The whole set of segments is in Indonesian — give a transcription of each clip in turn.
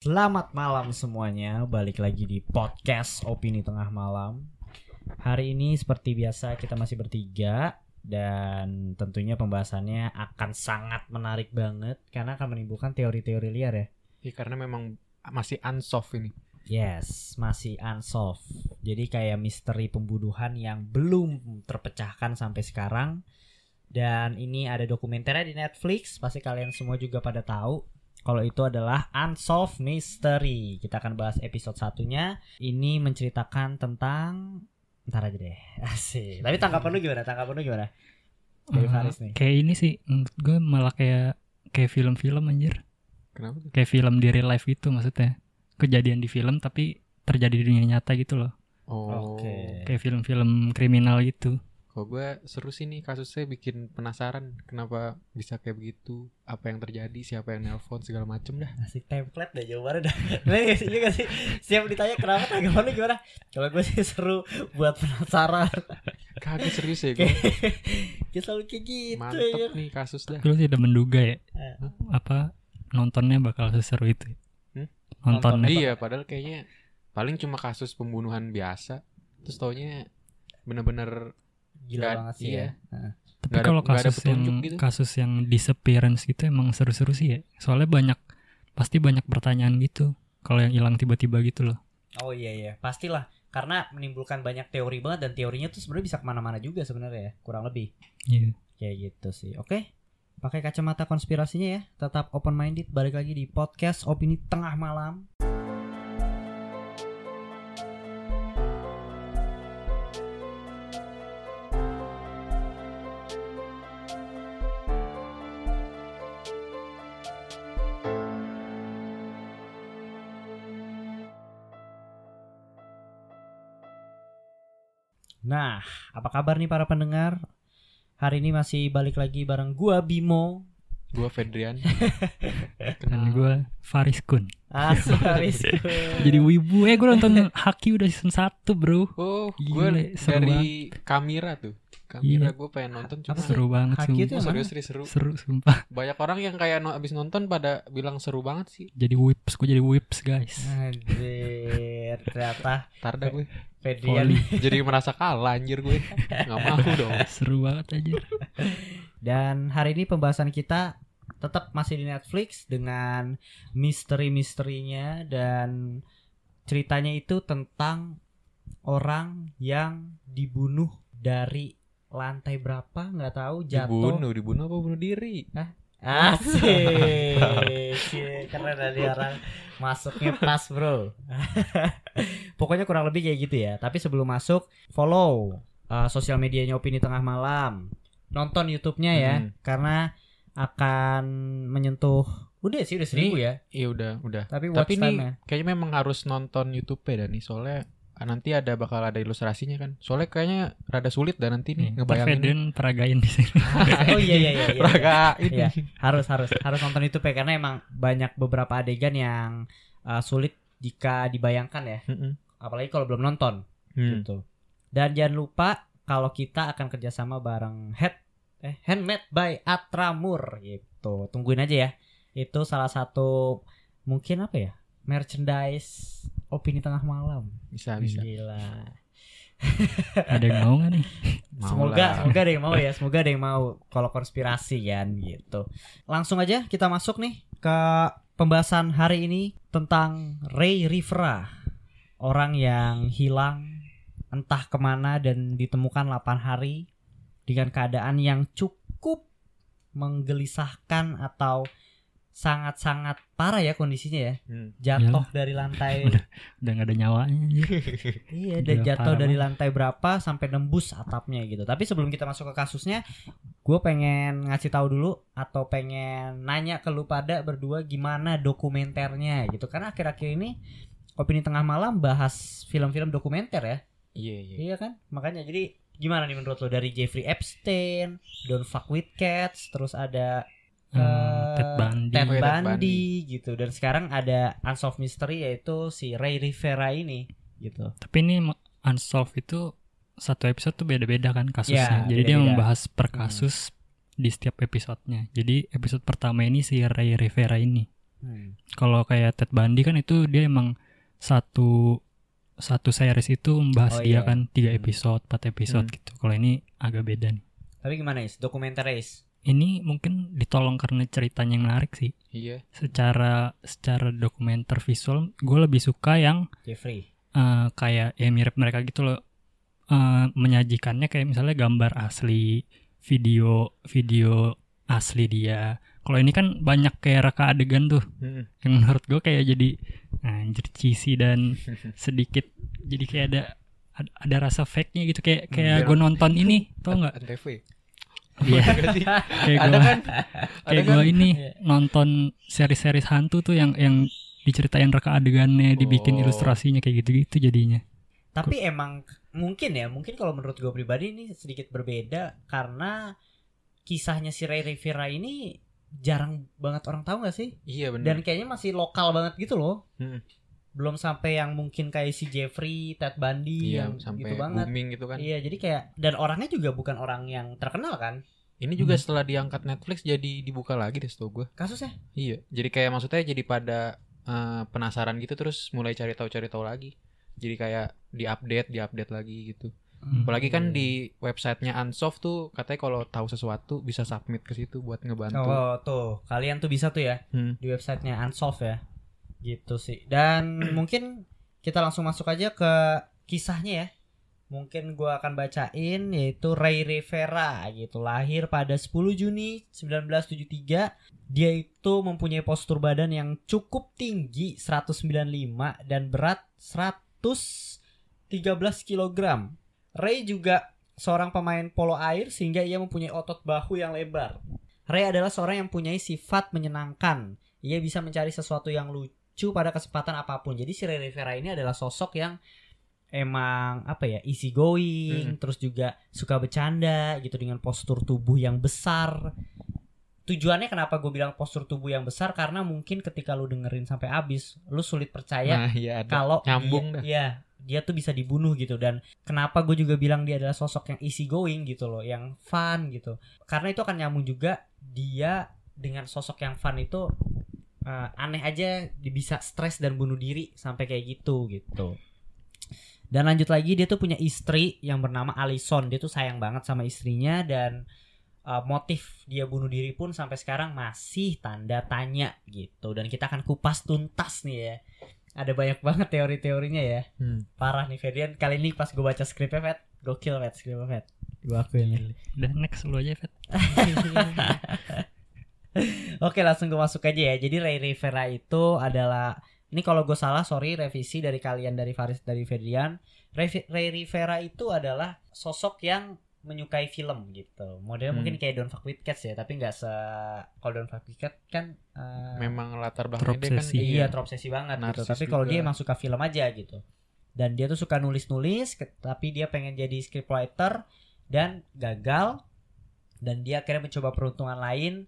Selamat malam semuanya, balik lagi di podcast Opini Tengah Malam. Hari ini seperti biasa kita masih bertiga dan tentunya pembahasannya akan sangat menarik banget karena akan menimbulkan teori-teori liar ya. Ya, karena memang masih unsolved ini. Yes, masih unsolved. Jadi kayak misteri pembunuhan yang belum terpecahkan sampai sekarang. Dan ini ada dokumenternya di Netflix, pasti kalian semua juga pada tahu. Kalau itu adalah Unsolved Mystery. Kita akan bahas episode satunya. Ini menceritakan tentang Ntar aja deh. Asik. Tapi tanggapan lu gimana? Tanggapan lu gimana? Dari Faris nih. Kayak ini sih menurut gue malah kayak kayak film-film anjir. Kenapa tuh? Kayak film di real life gitu maksudnya. Kejadian di film tapi terjadi di dunia nyata gitu loh. Oh. Oke. Kayak film-film kriminal gitu. Kalau gue seru sih nih kasusnya bikin penasaran kenapa bisa kayak begitu, apa yang terjadi, siapa yang nelpon segala macem dah. Asik template dah jawabannya dah. Iya sih, iya gak sih? Siap ditanya kenapa tanggapan lu gimana? Kalau gue sih seru buat penasaran. Kagak serius ya gue. Kayak selalu kayak gitu ya. Mantep nih kasus dah. Gue sih udah menduga ya Eh. apa nontonnya bakal seseru itu. Hmm? Nontonnya. Nontonnya. Iya, padahal kayaknya paling cuma kasus pembunuhan biasa. Terus taunya bener-bener Gila Nggak- banget sih iya. ya. Heeh. Tapi kalau ada kasus yang petunjuk gitu. kasus yang disappearance gitu emang seru-seru sih ya. Soalnya banyak pasti banyak pertanyaan gitu. Kalau yang hilang tiba-tiba gitu loh. Oh iya iya, pastilah. Karena menimbulkan banyak teori banget dan teorinya tuh sebenarnya bisa ke mana-mana juga sebenarnya ya, kurang lebih. Iya. Kayak gitu sih. Oke. Pakai kacamata konspirasinya ya. Tetap open minded. Balik lagi di podcast opini tengah malam. Nah, apa kabar nih para pendengar? Hari ini masih balik lagi bareng gua Bimo. gue Fedrian. Dan gue Faris Kun. Asaris. Jadi wibu eh gue nonton Haki udah season 1 bro. Oh, Gile, seru dari Kamera tuh. Kamera Iya. gue pengen nonton cuma? Seru banget Haki itu. Oh, serius serius seru. Seru sumpah. Banyak orang yang kayak no, abis nonton pada bilang seru banget sih. Jadi whips, gue jadi whips guys. Anjir, ternyata Ntar dah gue. Fedrian. Jadi merasa kalah anjir gue. Gak mau dong. Seru banget aja. Dan hari ini pembahasan kita tetap masih di Netflix dengan misteri-misterinya dan ceritanya itu tentang orang yang dibunuh dari lantai berapa nggak tahu jatuh Dibunuh, dibunuh apa bunuh diri? Asik. Shit, Keren tadi orang masuknya pas, Bro. Pokoknya kurang lebih kayak gitu ya. Tapi sebelum masuk, follow uh, sosial medianya Opini Tengah Malam. Nonton YouTube-nya ya Hmm. karena akan menyentuh udah sih udah seribu ya. Iya udah, udah. Tapi watch Tapi ini time-nya. kayaknya memang harus nonton YouTube ya nih soalnya ah, nanti ada bakal ada ilustrasinya kan. Soalnya kayaknya rada sulit dan nanti nih Ntar ngebayangin. Feden peragain di sini. Oh iya iya iya. iya. Ini. Iya, harus harus harus nonton YouTube ya karena emang banyak beberapa adegan yang uh, sulit jika dibayangkan ya. Mm-mm. Apalagi kalau belum nonton. Hmm. gitu. Dan jangan lupa kalau kita akan kerjasama bareng Head eh Handmade by Atramur gitu. Tungguin aja ya. Itu salah satu mungkin apa ya? Merchandise opini tengah malam. Bisa bisa. Gila. ada yang mau gak nih? Mau semoga lah. semoga ada yang mau ya. Semoga ada yang mau kalau konspirasi kan gitu. Langsung aja kita masuk nih ke pembahasan hari ini tentang Ray Rivera. Orang yang hilang entah ke mana dan ditemukan 8 hari dengan keadaan yang cukup menggelisahkan atau sangat-sangat parah ya kondisinya ya. Hmm. Jatuh dari lantai Udah gak ada nyawanya. Iya, dan Gila, jatuh parah dari banget. lantai berapa sampai nembus atapnya gitu. Tapi sebelum kita masuk ke kasusnya, gue pengen ngasih tahu dulu atau pengen nanya ke lu pada berdua gimana dokumenternya gitu. Karena akhir-akhir ini opini tengah malam bahas film-film dokumenter ya. Iya iya. Iya kan? Makanya jadi gimana nih menurut lo dari Jeffrey Epstein, Don't Fuck with Cats, terus ada Hmm, eh, Ted Bundy. Ted Oh, ya, Ted Bundy Bundy. gitu dan sekarang ada Unsolved Mystery yaitu si Ray Rivera ini gitu. Tapi ini unsolved itu satu episode tuh beda-beda kan Ya, kasusnya. Jadi dia beda-beda. membahas per Hmm. kasus di setiap episodenya. Jadi episode pertama ini si Ray Rivera ini. Hmm. Kalau kayak Ted Bundy kan itu dia emang satu satu series itu membahas Oh, dia iya. kan tiga Hmm. episode, empat episode Hmm. gitu. Kalau ini agak beda nih. Tapi gimana Is? Dokumenter Is? Ini mungkin ditolong karena ceritanya yang menarik sih. Iya. Secara secara dokumenter visual, gue lebih suka yang Jeffrey. eh, kayak ya mirip mereka gitu loh. Eh, menyajikannya kayak misalnya gambar asli, video video asli dia. Kalau ini kan banyak kayak reka adegan tuh, Mm-mm. yang menurut gue kayak jadi anjir cheesy dan sedikit jadi kayak ada ada, ada rasa fake-nya gitu kayak kayak Hmm, gue nonton ini tau nggak. Iya. Sih? kayak Ada gue kan? kayak gue kan? ini Iya. nonton seri-seri hantu tuh yang yang diceritain reka adegannya dibikin Oh. ilustrasinya kayak gitu-gitu jadinya Tapi emang mungkin ya, mungkin kalau menurut gue pribadi ini sedikit berbeda karena kisahnya si Ray Rivera ini jarang banget orang tahu gak sih? Iya benar. Dan kayaknya masih lokal banget gitu loh. Hmm. Belum sampai yang mungkin kayak si Jeffrey, Ted Bundy Iya, yang sampai gitu banget. booming gitu kan. Iya, jadi kayak dan orangnya juga bukan orang yang terkenal kan Ini juga Hmm. setelah diangkat Netflix jadi dibuka lagi deh setahu gue. kasusnya. Iya. Jadi kayak maksudnya jadi pada eh, penasaran gitu terus mulai cari tahu cari tahu lagi. Jadi kayak diupdate, diupdate lagi gitu. Hmm. Apalagi kan di websitenya Unsoft tuh katanya kalau tahu sesuatu bisa submit ke situ buat ngebantu. Oh, tuh. Kalian tuh bisa tuh ya Hmm. di websitenya Unsolved ya. Gitu sih. Dan mungkin kita langsung masuk aja ke kisahnya ya. Mungkin gua akan bacain yaitu Ray Rivera gitu. Lahir pada 10 Juni 1973. Dia itu mempunyai postur badan yang cukup tinggi 195 dan berat 113 kg. Ray juga seorang pemain polo air sehingga ia mempunyai otot bahu yang lebar. Ray adalah seorang yang mempunyai sifat menyenangkan. Ia bisa mencari sesuatu yang lucu pada kesempatan apa pun. Jadi si Rivera ini adalah sosok yang emang apa ya easy going, terus juga suka bercanda gitu dengan postur tubuh yang besar. Tujuannya kenapa gue bilang postur tubuh yang besar karena mungkin ketika lu dengerin sampai habis, lu sulit percaya Nah, ada. kalau nyambung dah. dia, ya dia tuh bisa dibunuh gitu dan kenapa gue juga bilang dia adalah sosok yang easy going gitu loh yang fun gitu karena itu akan nyambung juga dia dengan sosok yang fun itu eh, aneh aja dia bisa stres dan bunuh diri sampai kayak gitu gitu. Dan lanjut lagi dia tuh punya istri yang bernama Alison. Dia tuh sayang banget sama istrinya dan eh, motif dia bunuh diri pun sampai sekarang masih tanda tanya gitu. Dan kita akan kupas tuntas nih ya. Ada banyak banget teori-teorinya ya. Hmm. parah nih Ferdian kali ini pas gue baca skripnya Fet gokil Fet skripnya Fet gue akuin nih. Udah next lu aja Fet Oke langsung gue masuk aja ya. Jadi Ray Rivera itu adalah Ini kalau gue salah sorry revisi dari kalian dari Faris dari Ferdian. Ray, Ray Rivera itu adalah sosok yang menyukai film gitu. Modelnya Hmm. mungkin kayak Don't Fuck With Cats ya Tapi nggak se Kalau Don't Fuck With Cats kan eh, Memang latar belakangnya dia kan Terobsesi. Iya terobsesi banget gitu. Narsis Tapi kalau dia emang suka film aja gitu. Dan dia tuh suka nulis-nulis Tapi dia pengen jadi scriptwriter Dan gagal. Dan dia akhirnya mencoba peruntungan lain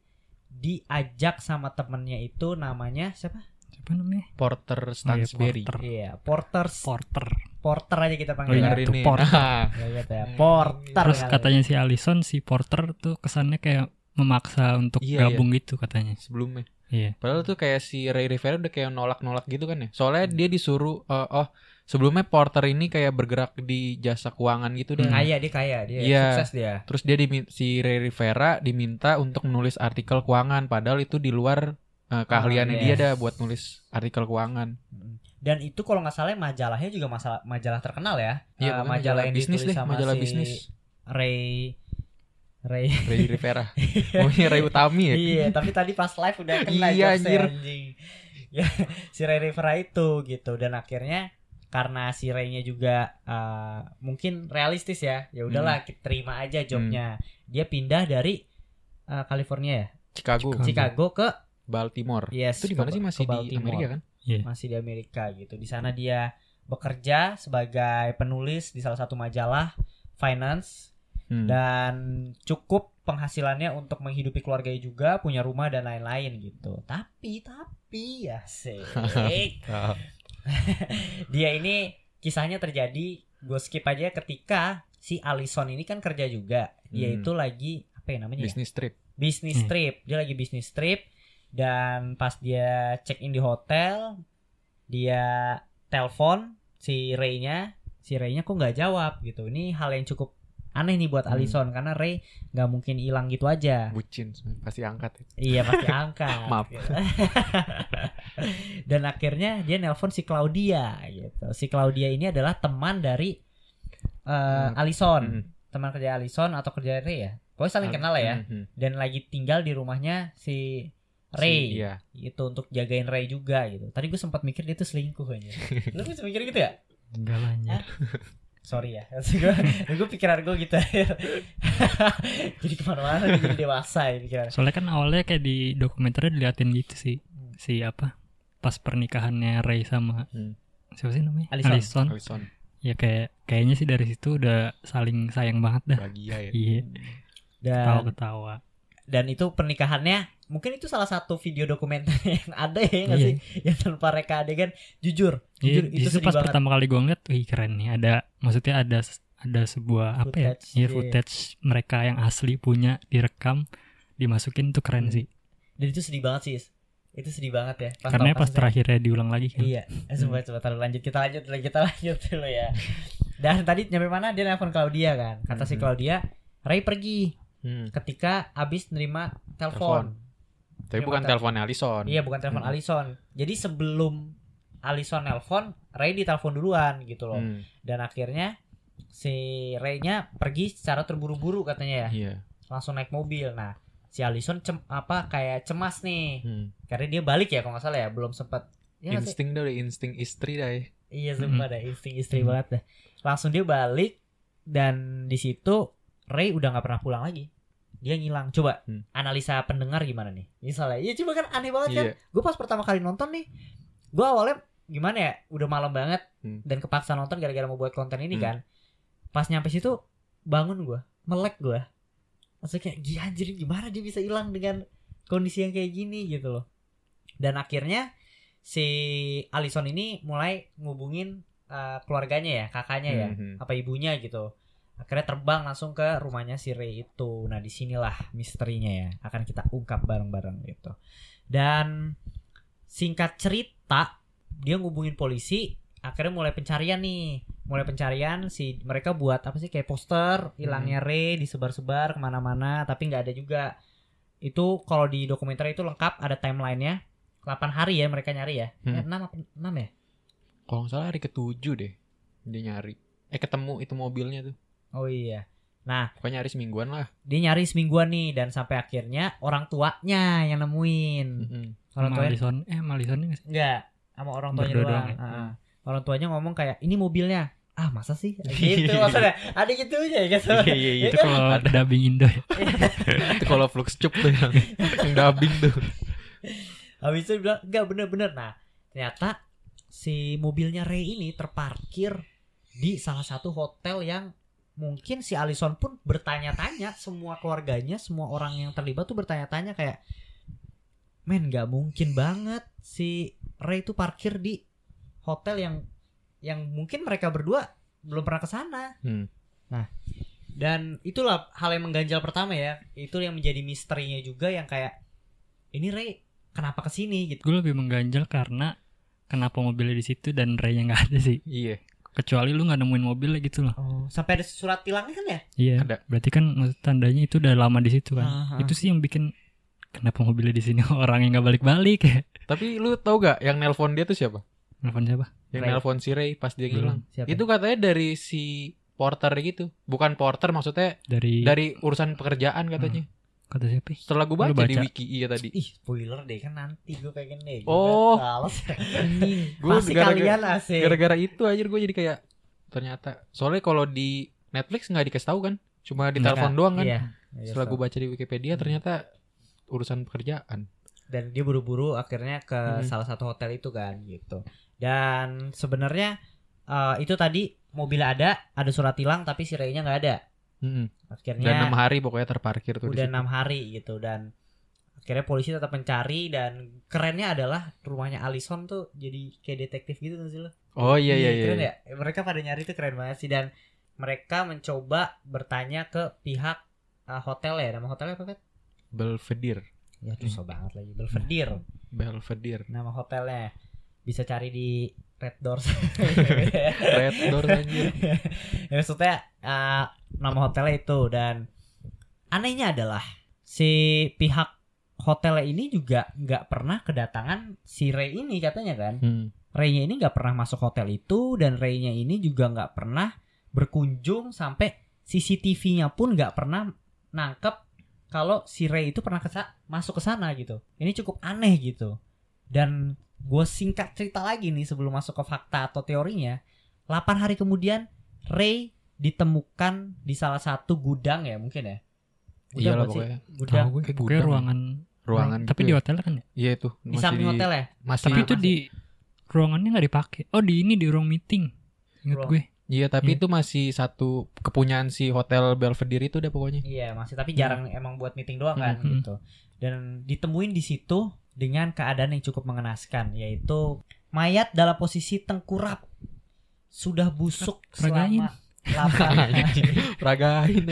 Diajak sama temennya itu namanya siapa? siapa namanya Porter Oh, iya, Stansberry. Porter. Iya Porter Porter Porter aja kita Oh, panggil iya. ya. Dengerin itu nih. Porter. Ya, gitu ya. Hmm. Porter terus kali. katanya si Alison si Porter tuh kesannya kayak memaksa untuk Iya, gabung gitu katanya sebelumnya. iya Padahal tuh kayak si Ray Rivera udah kayak nolak-nolak gitu kan ya. Soalnya dia disuruh eh, oh sebelumnya Porter ini kayak bergerak di jasa keuangan gitu deh. Hmm. Kaya dia kaya dia Iya. sukses dia. Terus dia si Ray Rivera diminta untuk menulis artikel keuangan padahal itu di luar eh, keahliannya yes. dia dah buat nulis artikel keuangan. Dan itu kalau nggak salah majalahnya juga masalah majalah terkenal ya. Iya, pokoknya majalah yang bisnis deh, sama majalah si bisnis. Ray Ray Ray Rivera. Oh, ini Ray Utami ya. iya tapi tadi pas live udah kena Iya, anjir. anjing ya si Ray Rivera itu gitu dan akhirnya karena si Ray-nya juga eh, mungkin realistis ya ya udahlah Hmm. kita terima aja jobnya dia pindah dari eh, California ya Chicago, Chicago. Ke Baltimore. yes Itu di mana sih masih di Baltimore. Amerika kan? masih di Amerika gitu di sana dia bekerja sebagai penulis di salah satu majalah finance Hmm. dan cukup penghasilannya untuk menghidupi keluarganya juga punya rumah dan lain-lain gitu tapi tapi ya sih. dia ini kisahnya terjadi gue skip aja ketika si Alison ini kan kerja juga dia Hmm. itu lagi apa ya namanya ya? Bisnis trip. bisnis Hmm. trip dia lagi bisnis trip dan pas dia check in di hotel dia telepon si Ray-nya si Ray-nya kok nggak jawab gitu ini hal yang cukup aneh nih buat Hmm. Alison karena Ray nggak mungkin hilang gitu aja Bucin pasti angkat ya. iya pasti angkat Maaf. gitu. dan akhirnya dia nelpon si Claudia gitu si Claudia ini adalah teman dari eh, Hmm. Alison Mm. teman kerja Alison atau kerja Ray ya pokoknya saling kenal lah ya Mhm. dan lagi tinggal di rumahnya si Ray Si- Iya. itu untuk jagain Ray juga gitu. Tadi gue sempat mikir dia tuh selingkuh aja. Lu bisa mikir gitu ya? Enggak lah. Sorry ya, gue gue pikiran gue gitu. jadi ke mana-mana jadi dewasa ya pikiran. Soalnya kan awalnya kayak di dokumenternya diliatin gitu sih. Si apa? Pas pernikahannya Ray sama Hmm. siapa sih namanya? Alison. Alison. Alison Ya kayak kayaknya sih dari situ udah saling sayang banget dah. bahagia ya. Iya, Dan ketawa-ketawa. dan itu pernikahannya mungkin itu salah satu video dokumenter yang ada ya nggak Iya. sih yang tanpa reka adegan jujur Iya, jujur itu sedih pas banget pertama kali gue ngeliat, wih keren nih. Ada, maksudnya ada ada sebuah apa ya? Footage, Iya footage mereka yang asli punya direkam, dimasukin tuh keren Hmm. sih. dan itu sedih banget sih itu sedih banget ya Karena tahu pas terakhirnya diulang lagi kan. Iya, eh, coba coba taruh lanjut kita lanjut dulu, kita lanjut dulu ya. Dan tadi nyampe mana dia nelpon Claudia kan. Kata si Mhm. Claudia, Ray pergi Hmm. ketika abis nerima Telepon. Telepon. Tapi Terima bukan teleponnya Alison. Iya, bukan telepon Mhm. Alison. Jadi sebelum Alison nelpon, Ray ditelepon duluan gitu loh. Hmm. Dan akhirnya si Ray-nya pergi secara terburu-buru katanya ya. Iya. Langsung naik mobil. Nah, si Alison cem apa kayak cemas nih. Hmm. Karena dia balik ya kalau nggak salah ya, belum sempat Ya insting dah, insting istri dah ya. Iya sumpah dah insting istri Mm. banget dah. Langsung dia balik dan di situ Ray udah nggak pernah pulang lagi. Dia ngilang. Coba Hmm. analisa pendengar gimana nih? Misalnya, iya coba kan aneh banget kan. Iya. Gue pas pertama kali nonton nih, gue awalnya gimana ya? Udah malam banget Hmm. dan kepaksa nonton gara-gara mau buat konten ini Hmm. kan. Pas nyampe situ bangun gue, melek gue. Maksudnya kayak gila anjir gimana dia bisa hilang dengan kondisi yang kayak gini gitu loh. Dan akhirnya si Alison ini mulai ngubungin uh, keluarganya ya, kakaknya ya, Mhm. apa ibunya gitu. Akhirnya terbang langsung ke rumahnya si Ray itu. Nah, di sinilah misterinya ya, akan kita ungkap bareng-bareng gitu. Dan singkat cerita, dia ngubungin polisi, akhirnya mulai pencarian nih. Mulai pencarian si mereka buat apa sih kayak poster hilangnya Ray disebar-sebar ke mana-mana, tapi nggak ada juga. Itu kalau di dokumenter itu lengkap ada timelinenya. 8 hari ya mereka nyari ya. Hmm. Eh, 6 apa 6 ya? Kalau nggak salah hari ketujuh deh dia nyari. Eh ketemu itu mobilnya tuh. Oh iya. Nah, Pokoknya nyari semingguan lah. dia nyari semingguan nih dan sampai akhirnya orang tuanya yang nemuin. Mhm. Orang Sama tuanya Alison, eh sama Alison nggak sih? enggak sama orang tuanya Berdua doang. doang ya? Heeh. Orang tuanya ngomong kayak ini mobilnya. Ah masa sih? Gitu maksudnya. Ada gitu aja ya gitu. Iya iya iya. Itu kalau dubbing Indo ya. itu kalau flux cup tuh yang, yang dubbing tuh. Habis itu bilang enggak bener-bener. Nah ternyata si mobilnya Ray ini terparkir di salah satu hotel yang mungkin si Alison pun bertanya-tanya semua keluarganya semua orang yang terlibat tuh bertanya-tanya kayak men nggak mungkin banget si Ray itu parkir di hotel yang yang mungkin mereka berdua belum pernah ke sana Hmm. dan itulah hal yang mengganjal pertama ya itu yang menjadi misterinya juga yang kayak ini Ray kenapa ke sini gitu Gue lebih mengganjal karena kenapa mobilnya di situ dan Ray-nya nggak ada sih. Iya. Kecuali lu nggak nemuin mobilnya gitu loh. oh sampai ada surat tilangnya kan ya Iya. Ada. Berarti kan tandanya itu udah lama di situ kan. Aha. Itu sih yang bikin kenapa mobilnya di sini orang yang nggak balik-balik ya. Tapi lu tau gak yang nelpon dia tuh siapa? Nelfon siapa? Yang Ray. nelpon si Ray pas dia. Siapa? Itu katanya dari si porter gitu. Bukan porter maksudnya Dari, dari urusan pekerjaan katanya. Kata siapa? Setelah gue baca, baca? di wiki iya tadi. Ih, spoiler deh kan nanti gue pengen deh. Oh. Ini Gua pasti gara-gara- kalian asik. Gara-gara itu aja gue jadi kayak ternyata soalnya kalau di Netflix nggak dikasih tahu kan, cuma di telepon doang kan. Iya. Setelah gue baca di Wikipedia ternyata urusan pekerjaan. dan dia buru-buru akhirnya ke Mhm. salah satu hotel itu kan gitu. Dan sebenarnya eh, itu tadi mobilnya ada, ada surat tilang tapi si Ray-nya nggak ada. Mm-mm. Akhirnya Dan enam hari pokoknya terparkir tuh udah enam hari gitu dan akhirnya polisi tetap mencari dan kerennya adalah rumahnya Alison tuh jadi kayak detektif gitu nggak sih lo? Oh iya iya iya. Keren ya? Mereka pada nyari tuh keren banget sih dan mereka mencoba bertanya ke pihak uh, hotel ya. Nama hotelnya apa, Pet? Belvedere. Ya susah banget lagi. Belvedere Belvedere. nama hotelnya. Bisa cari di Red Doors. Red Doors anjir. ya, maksudnya eh, nama hotelnya itu dan anehnya adalah si pihak hotelnya ini juga nggak pernah kedatangan si Ray ini katanya kan. Hmm. Ray-nya ini nggak pernah masuk hotel itu dan Ray-nya ini juga nggak pernah berkunjung sampai CCTV-nya pun nggak pernah nangkep kalau si Ray itu pernah kesa- masuk ke sana gitu. Ini cukup aneh gitu. Dan gue singkat cerita lagi nih sebelum masuk ke fakta atau teorinya. 8 hari kemudian Ray ditemukan di salah satu gudang ya mungkin ya. Gudang Iyalah bukan sih? pokoknya. Gudang Tahu gue, kayak gudang. ruangan. Ruangan Tapi gitu di ya. hotel kan ya. Iya itu. di samping hotel ya. Masih Tapi itu masih- di ruangannya nggak dipakai. Oh di ini di ruang meeting. Ingat Ruang- gue. Iya, tapi Iya. itu masih satu kepunyaan si hotel Belvedere itu udah pokoknya. Iya masih tapi jarang emang buat meeting doang kan Hmm. gitu. Dan ditemuin di situ dengan keadaan yang cukup mengenaskan yaitu mayat dalam posisi tengkurap sudah busuk Peragain. selama 8 hari.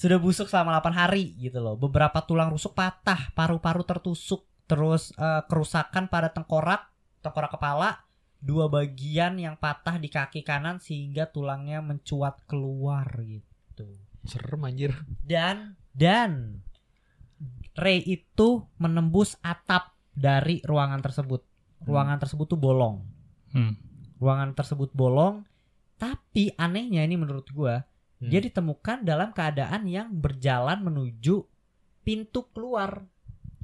Sudah busuk selama 8 hari gitu loh. Beberapa tulang rusuk patah, paru-paru tertusuk, terus eh, kerusakan pada tengkorak, tengkorak kepala, dua bagian yang patah di kaki kanan sehingga tulangnya mencuat keluar gitu. Serem anjir. dan dan Ray itu menembus atap dari ruangan tersebut. Ruangan tersebut tuh bolong. Hmm. Ruangan tersebut bolong, tapi anehnya ini menurut gua, Hmm. dia ditemukan dalam keadaan yang berjalan menuju pintu keluar.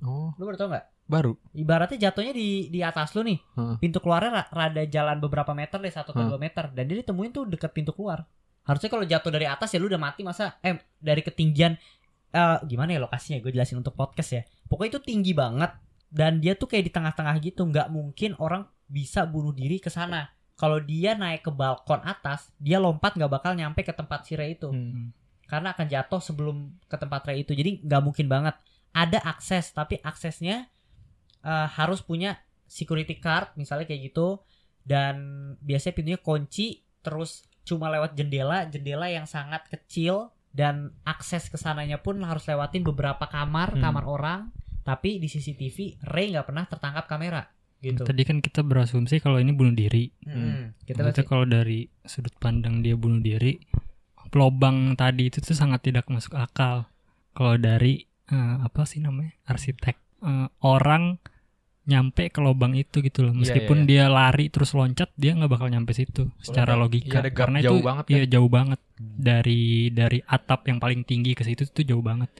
Oh, Lu baru tau nggak? baru. Ibaratnya jatuhnya di di atas lu nih. Heeh. Pintu keluarnya ra- rada jalan beberapa meter deh, satu atau dua meter. Dan dia ditemuin tuh deket pintu keluar. Harusnya kalau jatuh dari atas ya lu udah mati masa eh dari ketinggian eh gimana ya lokasinya gue jelasin untuk podcast ya. Pokoknya itu tinggi banget dan dia tuh kayak di tengah-tengah gitu, nggak mungkin orang bisa bunuh diri ke sana. Kalau dia naik ke balkon atas, dia lompat nggak bakal nyampe ke tempat si Ray itu Hmm. karena akan jatuh sebelum ke tempat Ray itu. Jadi nggak mungkin banget. Ada akses, tapi aksesnya eh, harus punya security card misalnya kayak gitu dan biasanya pintunya kunci terus cuma lewat jendela, jendela yang sangat kecil dan akses ke sananya pun harus lewatin beberapa kamar, Hmm. kamar orang. Tapi di CCTV Ray nggak pernah tertangkap kamera gitu. Tadi kan kita berasumsi kalau ini bunuh diri. Hmm. Kita Ternyata masih- kalau dari sudut pandang dia bunuh diri, lobang tadi itu tuh sangat tidak masuk akal. Kalau dari eh, apa sih namanya arsitek Eh, orang nyampe ke lobang itu gitu loh. Iya, Meskipun iya, dia lari terus loncat, dia nggak bakal nyampe situ secara ada- logika. iya, ada gap Karena jauh itu banget iya kan. jauh banget Hmm. Dari dari atap yang paling tinggi ke situ tuh jauh banget.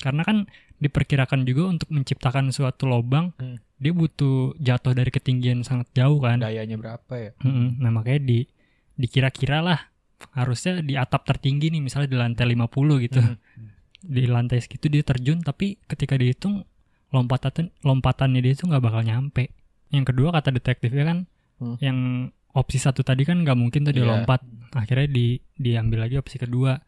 Karena kan diperkirakan juga untuk menciptakan suatu lobang, Hmm. dia butuh jatuh dari ketinggian sangat jauh kan. Dayanya berapa ya? Mm-mm. Nah makanya di dikira-kira lah harusnya di atap tertinggi nih misalnya di lantai 50 gitu. Hmm. Di lantai segitu dia terjun tapi ketika dihitung lompatan lompatannya dia itu nggak bakal nyampe. Yang kedua kata detektifnya kan Hmm. yang opsi satu tadi kan nggak mungkin tuh Iya. lompat. Akhirnya di diambil lagi opsi kedua.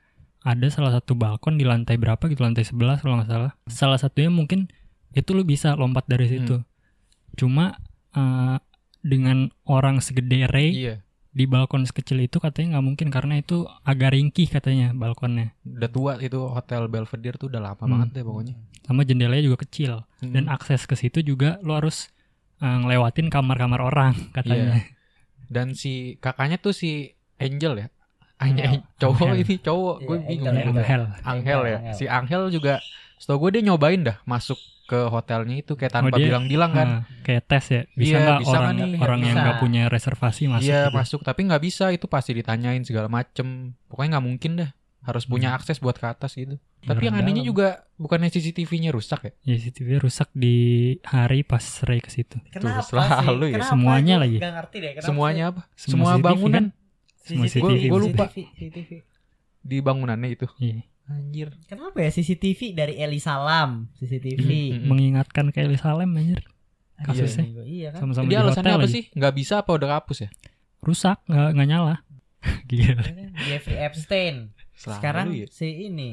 Ada salah satu balkon di lantai berapa gitu lantai 11 kalau nggak salah. Salah satunya mungkin itu lu bisa lompat dari Hmm. situ. Cuma eh, dengan orang segede Ray Iya. di balkon sekecil itu katanya nggak mungkin karena itu agak ringkih katanya balkonnya Udah tua itu hotel Belvedere tuh udah lama Hmm. banget deh pokoknya. sama jendelanya juga kecil Hmm. dan akses ke situ juga lo harus eh, ngelewatin kamar-kamar orang katanya Iya. Dan si kakaknya tuh si Angel ya. Hanya cowok Angel. ini cowok, Iya, gue bingung. Angel. Angel Angel ya. Angel. Si Angel juga setahu gue dia nyobain dah masuk ke hotelnya itu kayak tanpa Oh, bilang-bilang kan. Nah, kayak tes ya bisa Iya, nggak bisa orang nih? orang yang Bisa. nggak punya reservasi masuk Iya gitu. masuk tapi nggak bisa itu pasti ditanyain segala macem pokoknya nggak mungkin dah harus punya Hmm. akses buat ke atas gitu Iya, tapi yang anehnya juga bukannya CCTV-nya rusak ya ya CCTV rusak di hari pas Ray ke situ Kenapa Tuh, selalu sih? ya. Kenapa? Semuanya lagi. ngerti deh. Kenapa semuanya apa Semua semua, CCTV bangunan Semua CCTV, CCTV. Gua lupa. CCTV, CCTV. di bangunannya itu Iya. anjir Kenapa ya CCTV dari Eli Salam CCTV? Mm-mm. mengingatkan ke Salem anjir Aduh, Kasusnya. gua- Iya kan. sama-sama jadi di alasannya hotel apa lagi. sih nggak bisa apa udah kapus ya rusak nggak nggak nyala Gila. Jeffrey Epstein. Selalu Sekarang ya. si ini.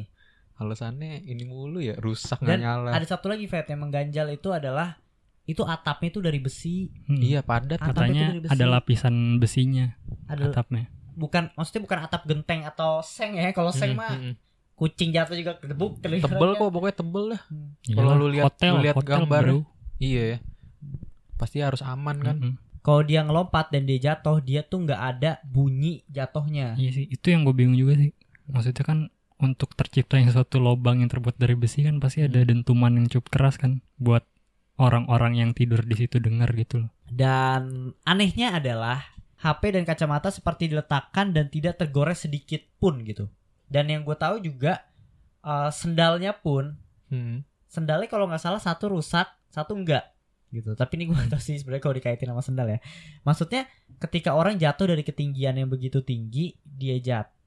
alasannya ini mulu ya rusak Dan nggak nyala ada satu lagi Fat yang mengganjal itu adalah itu atapnya itu dari besi. Hmm. iya padat Atap itu katanya ada lapisan besinya Ada atapnya bukan maksudnya bukan atap genteng atau seng ya. Kalau seng Mm, mah mm, mm. kucing jatuh juga kedebuk. Tebel kok pokoknya tebel lah. Iyalah, Kalau lu lihat- hotel, lu lihat hotel, gambar. bro. Iya ya. Pasti harus aman kan. Mm-mm. Kalau dia ngelompat dan dia jatuh, dia tuh nggak ada bunyi jatuhnya. Iya sih, itu yang gue bingung juga sih. Maksudnya kan untuk terciptanya suatu lubang yang terbuat dari besi kan pasti ada Hmm. dentuman yang cukup keras kan buat orang-orang yang tidur di situ dengar gitu loh. Dan anehnya adalah HP dan kacamata seperti diletakkan dan tidak tergores sedikit pun gitu. Dan yang gue tahu juga eh, sendalnya pun Hmm. sendalnya kalau nggak salah satu rusak, satu enggak gitu. Tapi ini gue tahu sih sebenarnya kalau dikaitin sama sendal ya. Maksudnya ketika orang jatuh dari ketinggian yang begitu tinggi, dia jatuh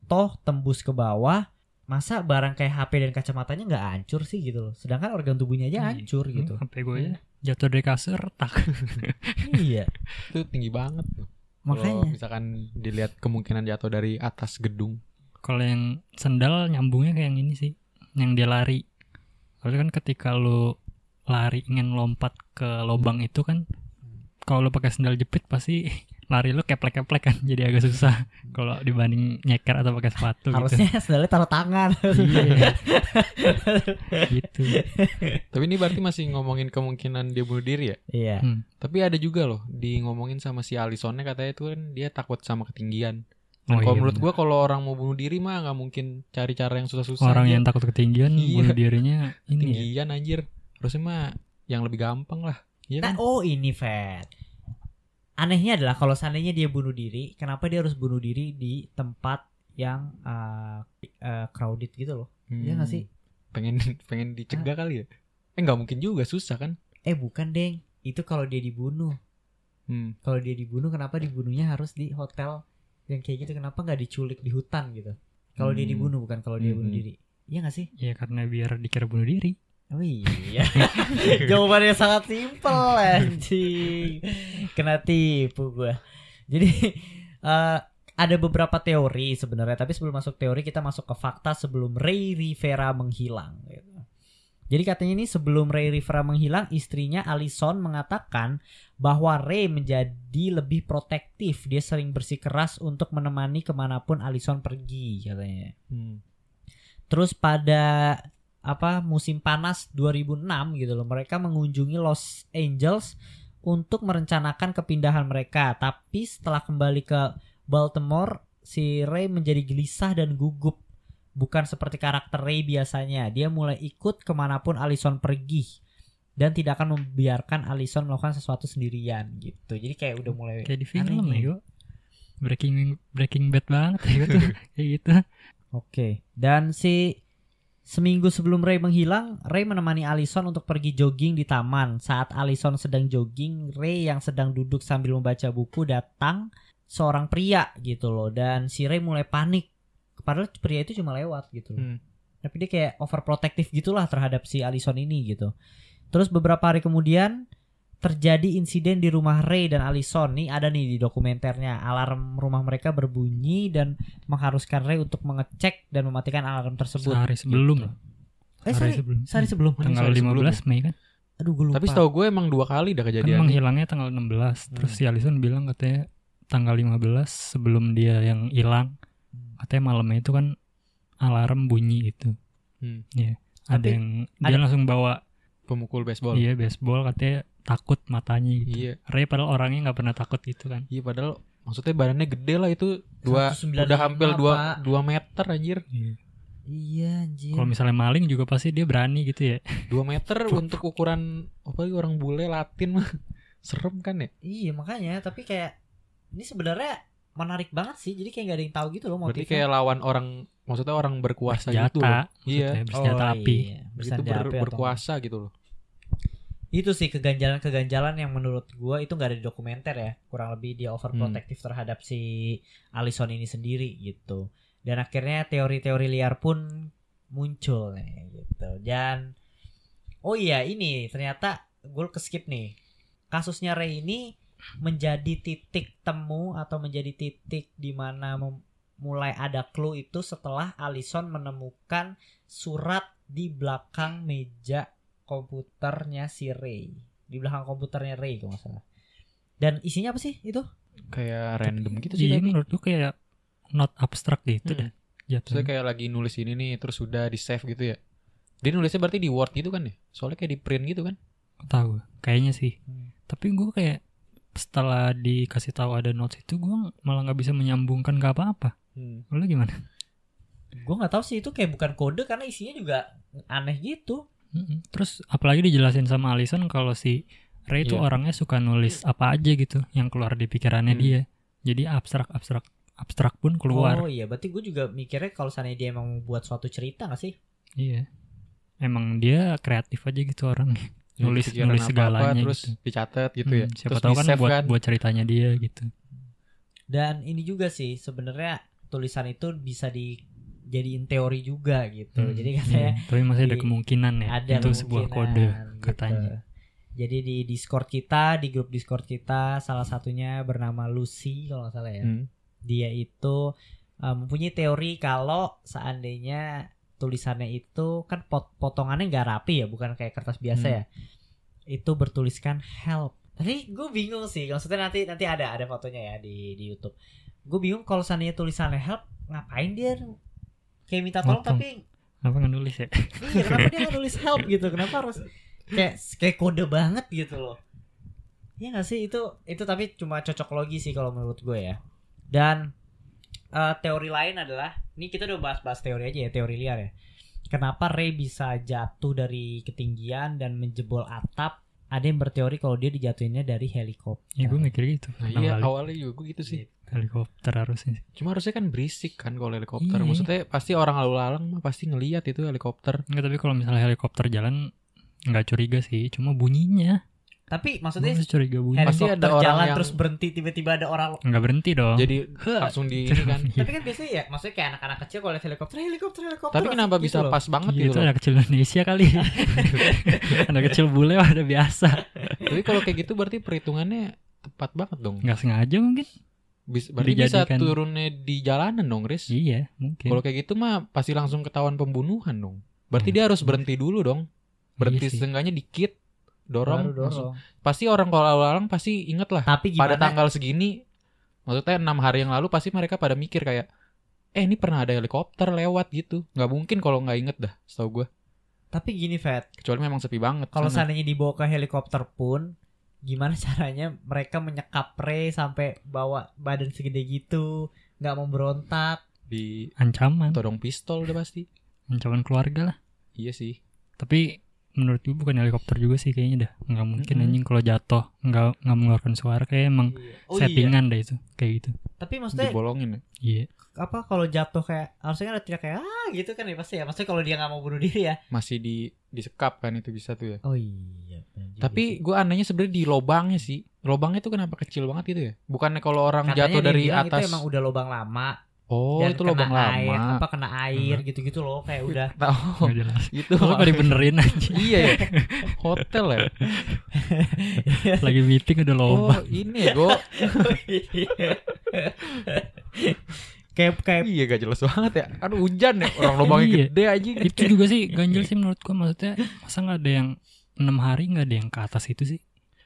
tembus ke bawah, masa barang kayak HP dan kacamatanya nggak hancur sih gitu loh. Sedangkan organ tubuhnya aja Iya. hancur gitu. Sampai gue ya jatuh dari kasur tak. iya. Itu tinggi banget tuh. Kalau Makanya misalkan dilihat kemungkinan jatuh dari atas gedung. Kalau yang sendal nyambungnya kayak yang ini sih, yang dia lari. Kalau kan ketika lu lari ingin lompat ke lubang itu kan, kalau lu pakai sendal jepit pasti lari lu keplek-keplek kan, jadi agak susah. Kalau dibanding nyeker atau pakai sepatu gitu. harusnya sendalnya taruh tangan. Iya. gitu. Tapi ini berarti masih ngomongin kemungkinan dia bunuh diri ya. Iya. Hmm. Tapi ada juga loh di ngomongin sama si Alisonnya katanya itu kan dia takut sama ketinggian. Oh, Dan kalau iya, menurut gua kalau orang mau bunuh diri mah nggak mungkin cari cara yang susah-susah. orang aja. yang takut ketinggian Iya. bunuh dirinya ini ya. ketinggian anjir. Harusnya mah yang lebih gampang lah. Iya Nah, kan? oh ini Fed. Anehnya adalah kalau seandainya dia bunuh diri, kenapa dia harus bunuh diri di tempat yang uh, uh, crowded gitu loh? Iya nggak Hmm, sih? Pengen pengen dicegah kali ya? Eh nggak mungkin juga susah kan? Eh bukan deng, itu kalau dia dibunuh. Hmm. Kalau dia dibunuh, kenapa dibunuhnya harus di hotel yang kayak gitu? Kenapa nggak diculik di hutan gitu? Kalau dia Hmm. dibunuh bukan kalau dia bunuh Hmm. diri. Iya nggak sih? Ya karena biar dikira bunuh diri. Oh iya. Jawabannya sangat simpel anjing. Kena tipu gua. Jadi eh, ada beberapa teori sebenarnya, tapi sebelum masuk teori kita masuk ke fakta sebelum Ray Rivera menghilang gitu. Jadi katanya ini sebelum Ray Rivera menghilang, istrinya Alison mengatakan bahwa Ray menjadi lebih protektif. Dia sering bersikeras untuk menemani ke mana pun Alison pergi katanya. Hmm. Terus pada apa musim panas 2006 gitu loh mereka mengunjungi Los Angeles untuk merencanakan kepindahan mereka tapi setelah kembali ke Baltimore si Ray menjadi gelisah dan gugup bukan seperti karakter Ray biasanya dia mulai ikut ke mana pun Allison pergi dan tidak akan membiarkan Allison melakukan sesuatu sendirian gitu jadi kayak udah mulai Kayak di film ya. Breaking Breaking Bad banget ya gitu. Kayak gitu. Oke. Dan si seminggu sebelum Ray menghilang, Ray menemani Allison untuk pergi jogging di taman. Saat Allison sedang jogging, Ray yang sedang duduk sambil membaca buku datang seorang pria gitu loh. Dan si Ray mulai panik. Padahal pria itu cuma lewat gitu. loh. Hmm. Tapi dia kayak overprotective gitulah terhadap si Allison ini gitu. Terus beberapa hari kemudian terjadi insiden di rumah Ray dan Allison. Nih ada nih di dokumenternya. Alarm rumah mereka berbunyi dan mengharuskan Ray untuk mengecek dan mematikan alarm tersebut. Sehari sebelum Gitu. Eh, Sehari sebelum. sehari sebelum. Tanggal Sehari 15 sebelum Mei kan. Aduh, gue lupa. Tapi setahu gue emang dua kali dah Kan kejadian. menghilangnya tanggal 16. Terus Hmm. si Alison bilang katanya tanggal 15 sebelum dia yang hilang. Katanya malamnya itu kan alarm bunyi itu. Hmm. Ada Tapi yang dia ada- langsung bawa Pemukul baseball. iya baseball katanya takut matanya gitu. Iya. Ray padahal orangnya nggak pernah takut gitu kan. Iya padahal maksudnya badannya gede lah itu dua 195, udah hampir dua dua meter anjir Iya. Iya anjir. Kalau misalnya maling juga pasti dia berani gitu ya. dua meter untuk ukuran apa orang bule Latin mah serem kan ya Iya makanya tapi kayak ini sebenarnya menarik banget sih. Jadi kayak gak ada yang tahu gitu loh berarti motifnya. kayak lawan orang maksudnya orang berkuasa gitu loh. Bersenjata. iya maksudnya, bersenjata Oh, api. iya. itu Bersenjata ber- api atau- berkuasa gitu loh itu sih keganjalan-keganjalan yang menurut gua itu nggak ada di dokumenter ya. Kurang lebih dia overprotective terhadap si Allison ini sendiri gitu. Dan akhirnya teori-teori liar pun muncul nih gitu. Dan oh iya ini ternyata gue keskip nih. Kasusnya Ray ini menjadi titik temu atau menjadi titik di mana mulai ada clue itu setelah Allison menemukan surat di belakang meja komputernya si Ray di belakang komputernya Ray kalau nggak salah dan isinya apa sih itu kayak random gitu sih Iya tapi menurut gue kayak not abstrak gitu Hmm. dah. Maksudnya jatuhnya. kayak lagi nulis ini nih terus sudah di save gitu ya. Dia nulisnya berarti di Word gitu kan ya? Soalnya kayak di print gitu kan? tahu kayaknya sih Hmm. tapi gue kayak setelah dikasih tahu ada notes itu gue malah nggak bisa menyambungkan ke apa-apa Hmm. lu gimana Gue nggak tahu sih itu kayak bukan kode karena isinya juga aneh gitu. Terus apalagi dijelasin sama Alison kalau si Ray itu Iya. orangnya suka nulis apa aja gitu yang keluar di pikirannya Hmm. dia jadi abstrak abstrak abstrak pun keluar Oh iya, berarti gue juga mikirnya kalau seandainya dia emang buat suatu cerita gak sih? iya emang dia kreatif aja gitu orangnya Ya, Nulis- pikiran nulis apa-apa, segalanya terus gitu. dicatat gitu ya. Hmm, siapa terus tahu kan buat buat ceritanya dia gitu Dan ini juga sih sebenarnya tulisan itu bisa dijadiin teori juga gitu. Hmm, Jadi katanya iya. tapi masih ada di- kemungkinan ya ada itu sebuah kode gitu. katanya Jadi di Discord kita, di grup Discord kita, salah satunya bernama Lucy kalau nggak salah ya. Hmm. Dia itu uh, mempunyai teori kalau seandainya tulisannya itu kan pot potongannya nggak rapi ya, bukan kayak kertas biasa Hmm. ya. Itu bertuliskan help. Tapi gue bingung sih, maksudnya nanti nanti ada ada fotonya ya di di YouTube. Gue bingung kalau seandainya tulisannya help, ngapain dia kayak minta tolong tapi apa nggak nulis ya? Iya kenapa dia nggak nulis help gitu? Kenapa harus kayak kayak kode banget gitu loh? Iya gak sih? Itu itu tapi cuma cocok logi sih kalau menurut gue ya. Dan eh, teori lain adalah ini kita udah bahas-bahas teori aja ya teori liar ya. Kenapa Ray bisa jatuh dari ketinggian dan menjebol atap? Ada yang berteori kalau dia dijatuhinnya dari helikopter. Ya gue mikir gitu. Nah, iya awalnya juga gue gitu sih. Helikopter harusnya sih. Cuma harusnya kan berisik kan kalau helikopter. Iya. Maksudnya pasti orang lalu lalang mah pasti ngelihat itu helikopter. Enggak tapi kalau misalnya helikopter jalan nggak curiga sih cuma bunyinya tapi maksudnya masih curiga bunyi Pasti helikopter ada orang jalan yang- terus berhenti tiba-tiba ada orang nggak berhenti dong Jadi langsung di ini kan. tapi kan biasanya ya maksudnya kayak anak-anak kecil kalau lihat helikopter helikopter helikopter Tapi kenapa gitu bisa loh. pas banget Iya, gitu itu loh. anak kecil Indonesia kali anak kecil bule udah biasa Tapi kalau kayak gitu berarti perhitungannya tepat banget dong. nggak sengaja mungkin Bis, berarti bisa turunnya di jalanan dong, Riz. iya mungkin Kalau kayak gitu mah pasti langsung ketahuan pembunuhan dong. Berarti dia harus berhenti dulu dong. Berhenti Iya setengahnya dikit, dorong, Baru langsung. dorong. Pasti orang kalau lalu-lalang pasti inget lah. tapi Pada gimana tanggal segini, maksudnya enam hari yang lalu pasti mereka pada mikir kayak, eh ini pernah ada helikopter lewat gitu. Nggak mungkin kalau nggak inget dah, setahu gue. tapi gini Fat Kecuali memang sepi banget. kalau sana. seandainya dibawa ke helikopter pun gimana caranya mereka menyekap Ray sampai bawa badan segede gitu nggak memberontak di ancaman todong pistol udah pasti. ancaman keluarga lah Iya sih. tapi menurut gue bukan helikopter juga sih kayaknya dah nggak mungkin Mm-mm. anjing kalau jatuh nggak nggak mengeluarkan suara kayak emang oh iya settingan dah itu kayak gitu tapi maksudnya Dibolongin ya. iya apa kalau jatuh kayak harusnya kan ada teriak kayak ah gitu kan ya pasti ya maksudnya kalau dia nggak mau bunuh diri ya Masih di disekap kan itu bisa tuh ya. oh iya Tapi gue anehnya sebenarnya di lobangnya sih. Lobangnya tuh kenapa kecil banget gitu ya? Bukannya kalau orang Katanya jatuh dari atas. itu emang udah lubang lama Oh, dan itu kena lubang air, lama. apa kena air gitu-gitu loh kayak udah Tahu. nggak jelas itu Terus kok dibenerin anjing iya ya. Hotel ya. lagi meeting udah Oh, lomba ini ya, Go. kayak kayak iya gak jelas banget ya. Kan hujan ya. Orang lubangnya Iya. gede aja. itu juga sih ganjel sih menurut gua maksudnya masa nggak ada yang enam hari nggak ada yang ke atas itu sih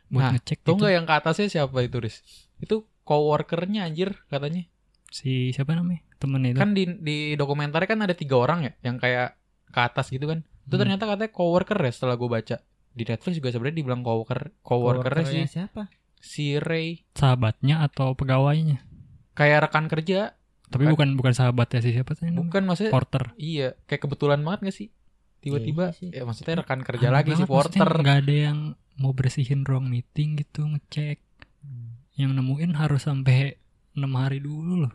buat Nah, ngecek Tuh gitu. nggak yang ke atasnya siapa itu, Riz? Itu coworkernya anjir katanya. Si siapa namanya temennya itu Kan di di dokumentarnya kan ada tiga orang ya yang kayak ke atas gitu kan. Itu Hmm. ternyata katanya coworker ya setelah gue baca. Di Netflix juga sebenarnya dibilang coworker coworkernya sih coworkernya siapa si Ray sahabatnya atau pegawainya kayak rekan kerja tapi Bukan. bukan bukan sahabatnya sih siapa namanya? bukan maksudnya porter iya kayak kebetulan banget gak sih tiba-tiba Iya sih. ya maksudnya rekan kerja Aneh lagi si porter nggak ada yang mau bersihin ruang meeting gitu ngecek Hmm. yang nemuin harus sampai enam hari dulu loh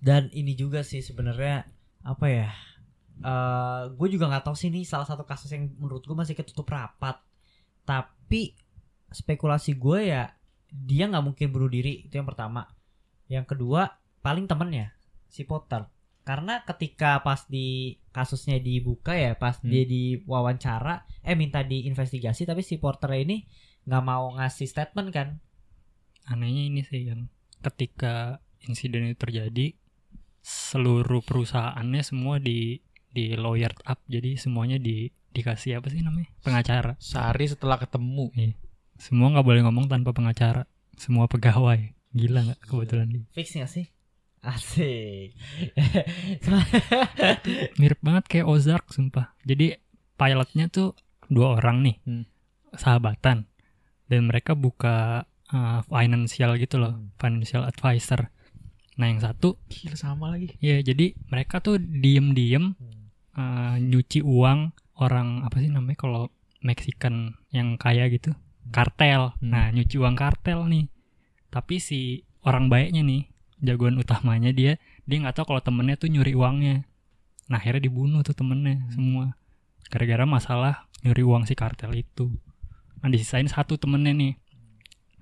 dan ini juga sih sebenarnya apa ya eh gue juga nggak tahu sih ini salah satu kasus yang menurut gue masih ketutup rapat. Tapi spekulasi gue ya dia nggak mungkin bunuh diri itu yang pertama. Yang kedua paling temennya si Potter. Karena ketika pas di kasusnya dibuka ya pas Hmm. dia diwawancara eh minta diinvestigasi tapi si Porter ini nggak mau ngasih statement kan. Anehnya ini sih yang ketika insiden itu terjadi seluruh perusahaannya semua di di lawyered up jadi semuanya di dikasih apa sih namanya pengacara sehari setelah ketemu semua nggak boleh ngomong tanpa pengacara semua pegawai gila nggak kebetulan fix nggak sih Asik. Mirip banget kayak Ozark sumpah. Jadi pilotnya tuh dua orang nih. Hmm. Sahabatan. Dan mereka buka uh, financial gitu loh, Hmm. financial advisor. Nah, yang satu Gila sama lagi. ya jadi mereka tuh diem-diem uh, nyuci uang orang apa sih namanya kalau Mexican yang kaya gitu kartel. Hmm. nah nyuci uang kartel nih. Tapi si orang baiknya nih jagoan utamanya dia dia nggak tahu kalau temennya tuh nyuri uangnya. Nah akhirnya dibunuh tuh temennya semua. Gara-gara masalah nyuri uang si kartel itu. Nah disisain satu temennya nih.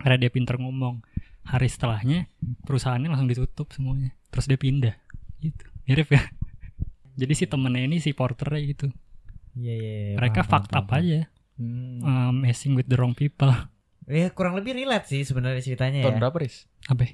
Karena dia pinter ngomong hari setelahnya perusahaannya langsung ditutup semuanya terus dia pindah gitu mirip ya jadi si temennya ini si porternya gitu Iya iya. iya, mereka paham, fucked paham, up paham. aja Hmm. uh, messing with the wrong people Ya kurang lebih relate sih sebenarnya ceritanya Tahun ya. berapa, Riz? apa ya?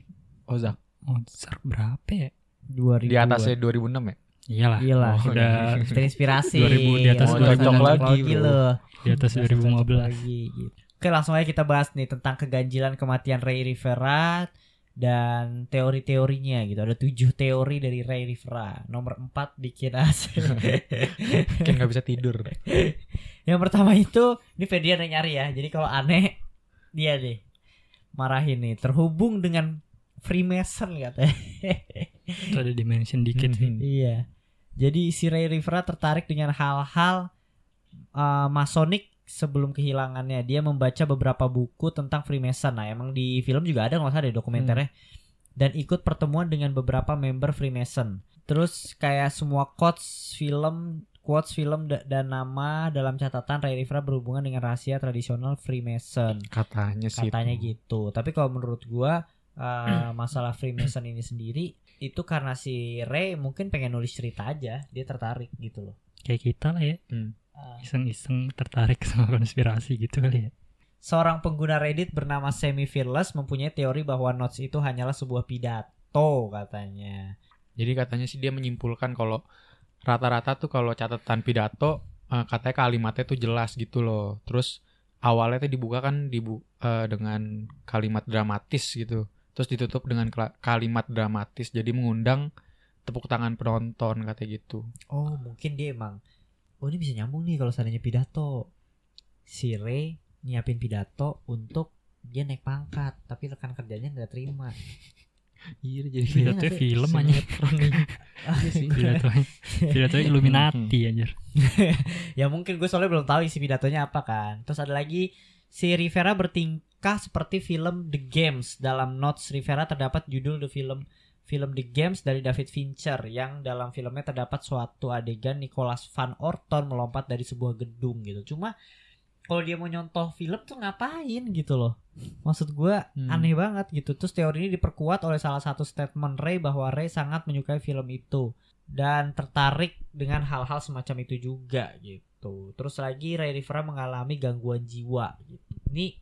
Ozak. oh berapa ya 2000 Di atasnya 2006 ya? iyalah Iyalah. Oh, udah terinspirasi. 2000 di atas Mau 2000 cocok lagi, lagi loh. di atas Udah cocok 2015 lagi, gitu. Oke langsung aja kita bahas nih tentang keganjilan kematian Ray Rivera dan teori-teorinya gitu. Ada tujuh teori dari Ray Rivera. Nomor empat bikin as. Kayak nggak bisa tidur. Yang pertama itu ini Ferdian yang nyari ya. Jadi kalau aneh dia deh marahin nih. Terhubung dengan Freemason katanya. ada dimension dikit Hmm. Iya. Jadi si Ray Rivera tertarik dengan hal-hal uh, masonik sebelum kehilangannya. Dia membaca beberapa buku tentang Freemason. Nah, emang di film juga ada nggak usah ada dokumenternya. Dan ikut pertemuan dengan beberapa member Freemason. Terus kayak semua quotes film, quotes film da- dan nama dalam catatan Ray Rivera berhubungan dengan rahasia tradisional Freemason Katanya sih. katanya itu. gitu tapi kalau menurut gua uh, masalah Freemason ini sendiri itu karena si Ray mungkin pengen nulis cerita aja dia tertarik gitu loh kayak kita lah ya Hmm. Uh, iseng-iseng tertarik sama konspirasi gitu kali ya seorang pengguna Reddit bernama Semi Fearless mempunyai teori bahwa notes itu hanyalah sebuah pidato katanya Jadi katanya sih dia menyimpulkan kalau rata-rata tuh kalau catatan pidato eh, katanya kalimatnya tuh jelas gitu loh. Terus awalnya tuh dibuka kan dibu eh, dengan kalimat dramatis gitu. Terus ditutup dengan kalimat dramatis jadi mengundang tepuk tangan penonton katanya gitu. oh mungkin dia emang oh ini bisa nyambung nih kalau seandainya pidato. Si Ray nyiapin pidato untuk dia naik pangkat tapi rekan kerjanya nggak terima. Iya jadi Pidato film aja Iya. Pidato Pidato Illuminati anjir. Ya mungkin gue soalnya belum tahu isi pidatonya apa kan. Terus ada lagi si Rivera bertingkah seperti film The Games. Dalam notes Rivera terdapat judul The Film film The Games dari David Fincher yang dalam filmnya terdapat suatu adegan Nicholas Van Orton melompat dari sebuah gedung gitu. Cuma kalau dia mau nyontoh film tuh ngapain gitu loh. Maksud gue Hmm. aneh banget gitu. Terus teori ini diperkuat oleh salah satu statement Ray bahwa Ray sangat menyukai film itu dan tertarik dengan hal-hal semacam itu juga gitu. Terus lagi Ray Rivera mengalami gangguan jiwa gitu. Ini